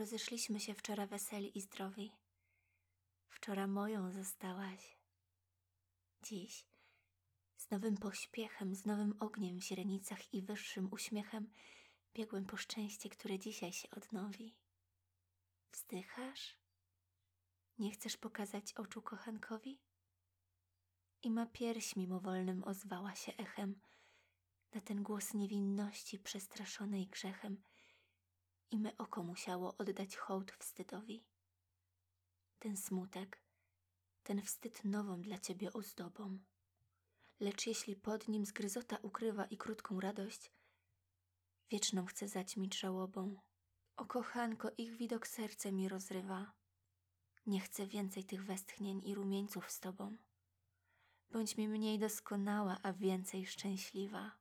Rozeszliśmy się wczoraj weseli i zdrowi. Wczoraj moją zostałaś. Dziś z nowym pośpiechem, z nowym ogniem w źrenicach i wyższym uśmiechem biegłem po szczęście, które dzisiaj się odnowi. Wzdychasz? Nie chcesz pokazać oczu kochankowi? I ma pierś mimowolnym ozwała się echem na ten głos niewinności przestraszonej grzechem i me oko musiało oddać hołd wstydowi. Ten smutek, ten wstyd nową dla ciebie ozdobą. Lecz jeśli pod nim zgryzota ukrywa i krótką radość, wieczną chce zaćmić żałobą. O kochanko, ich widok serce mi rozrywa. Nie chcę więcej tych westchnień i rumieńców z tobą. Bądź mi mniej doskonała, a więcej szczęśliwa.